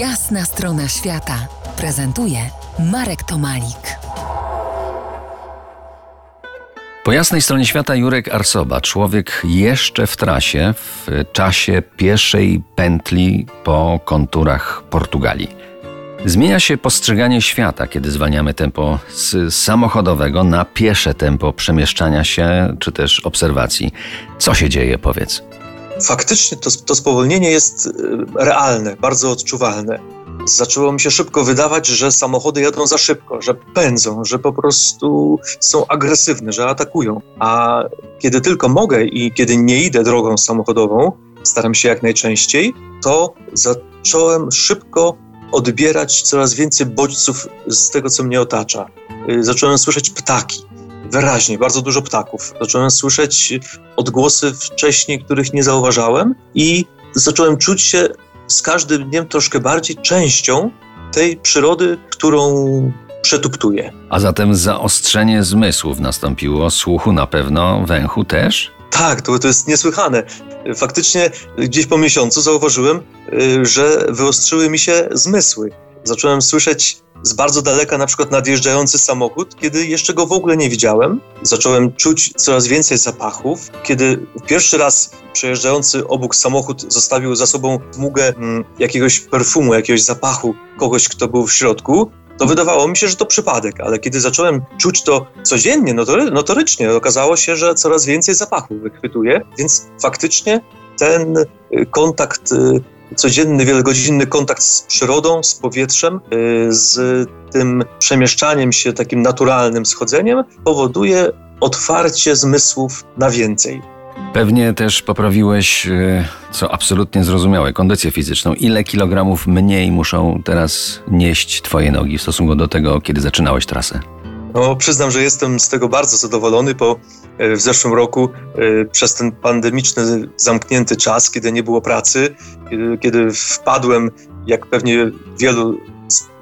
Jasna strona świata prezentuje Marek Tomalik. Po jasnej stronie świata Jurek Arsoba, człowiek jeszcze w trasie, w czasie pieszej pętli po konturach Portugalii. Zmienia się postrzeganie świata, kiedy zwalniamy tempo z samochodowego na piesze tempo przemieszczania się czy też obserwacji. Co się dzieje, powiedz? Faktycznie to, to spowolnienie jest y, realne, bardzo odczuwalne. Zaczęło mi się szybko wydawać, że samochody jadą za szybko, że pędzą, że po prostu są agresywne, że atakują. A kiedy tylko mogę i kiedy nie idę drogą samochodową, staram się jak najczęściej, to zacząłem szybko odbierać coraz więcej bodźców z tego, co mnie otacza. Y, zacząłem słyszeć ptaki, wyraźnie, bardzo dużo ptaków. Zacząłem słyszeć odgłosy wcześniej, których nie zauważałem i zacząłem czuć się z każdym dniem troszkę bardziej częścią tej przyrody, którą przetuptuję. A zatem zaostrzenie zmysłów nastąpiło, słuchu na pewno, węchu też? Tak, to, to jest niesłychane. Faktycznie gdzieś po miesiącu zauważyłem, y, że wyostrzyły mi się zmysły. Zacząłem słyszeć z bardzo daleka na przykład nadjeżdżający samochód, kiedy jeszcze go w ogóle nie widziałem. Zacząłem czuć coraz więcej zapachów. Kiedy pierwszy raz przejeżdżający obok samochód zostawił za sobą smugę mm, jakiegoś perfumu, jakiegoś zapachu kogoś, kto był w środku, to wydawało mi się, że to przypadek, ale kiedy zacząłem czuć to codziennie, notory, notorycznie, okazało się, że coraz więcej zapachów wychwytuję, więc faktycznie ten y, kontakt y, codzienny, wielogodzinny kontakt z przyrodą, z powietrzem, y, z tym przemieszczaniem się takim naturalnym schodzeniem powoduje otwarcie zmysłów na więcej. Pewnie też poprawiłeś, y, co absolutnie zrozumiałe, kondycję fizyczną. Ile kilogramów mniej muszą teraz nieść Twoje nogi w stosunku do tego, kiedy zaczynałeś trasę? No, przyznam, że jestem z tego bardzo zadowolony, bo e, w zeszłym roku przez ten pandemiczny, zamknięty czas, kiedy nie było pracy, kiedy, kiedy wpadłem, jak pewnie wielu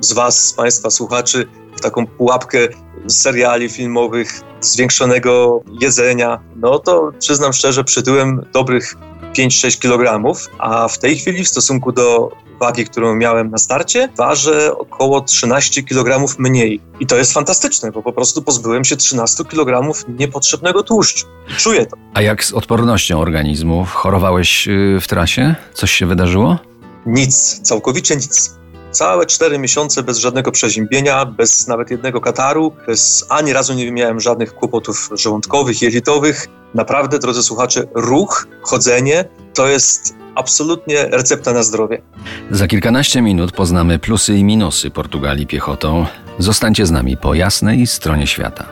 z Was, z Państwa słuchaczy, w taką pułapkę seriali filmowych, zwiększonego jedzenia, no to przyznam szczerze, przytyłem dobrych 5-6 kg, a w tej chwili w stosunku do wagi, którą miałem na starcie, ważę około 13 kg mniej. I to jest fantastyczne, bo po prostu pozbyłem się 13 kg niepotrzebnego tłuszczu. Czuję to. A jak z odpornością organizmu? Chorowałeś y, w trasie? Coś się wydarzyło? Nic, całkowicie nic. Całe cztery miesiące bez żadnego przeziębienia, bez nawet jednego kataru, bez ani razu nie miałem żadnych kłopotów żołądkowych, jelitowych. Naprawdę, drodzy słuchacze, ruch, chodzenie to jest absolutnie recepta na zdrowie. Za kilkanaście minut poznamy plusy i minusy Portugalii piechotą. Zostańcie z nami po jasnej stronie świata.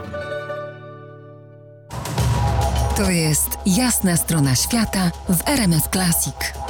To jest jasna strona świata w RMS Classic.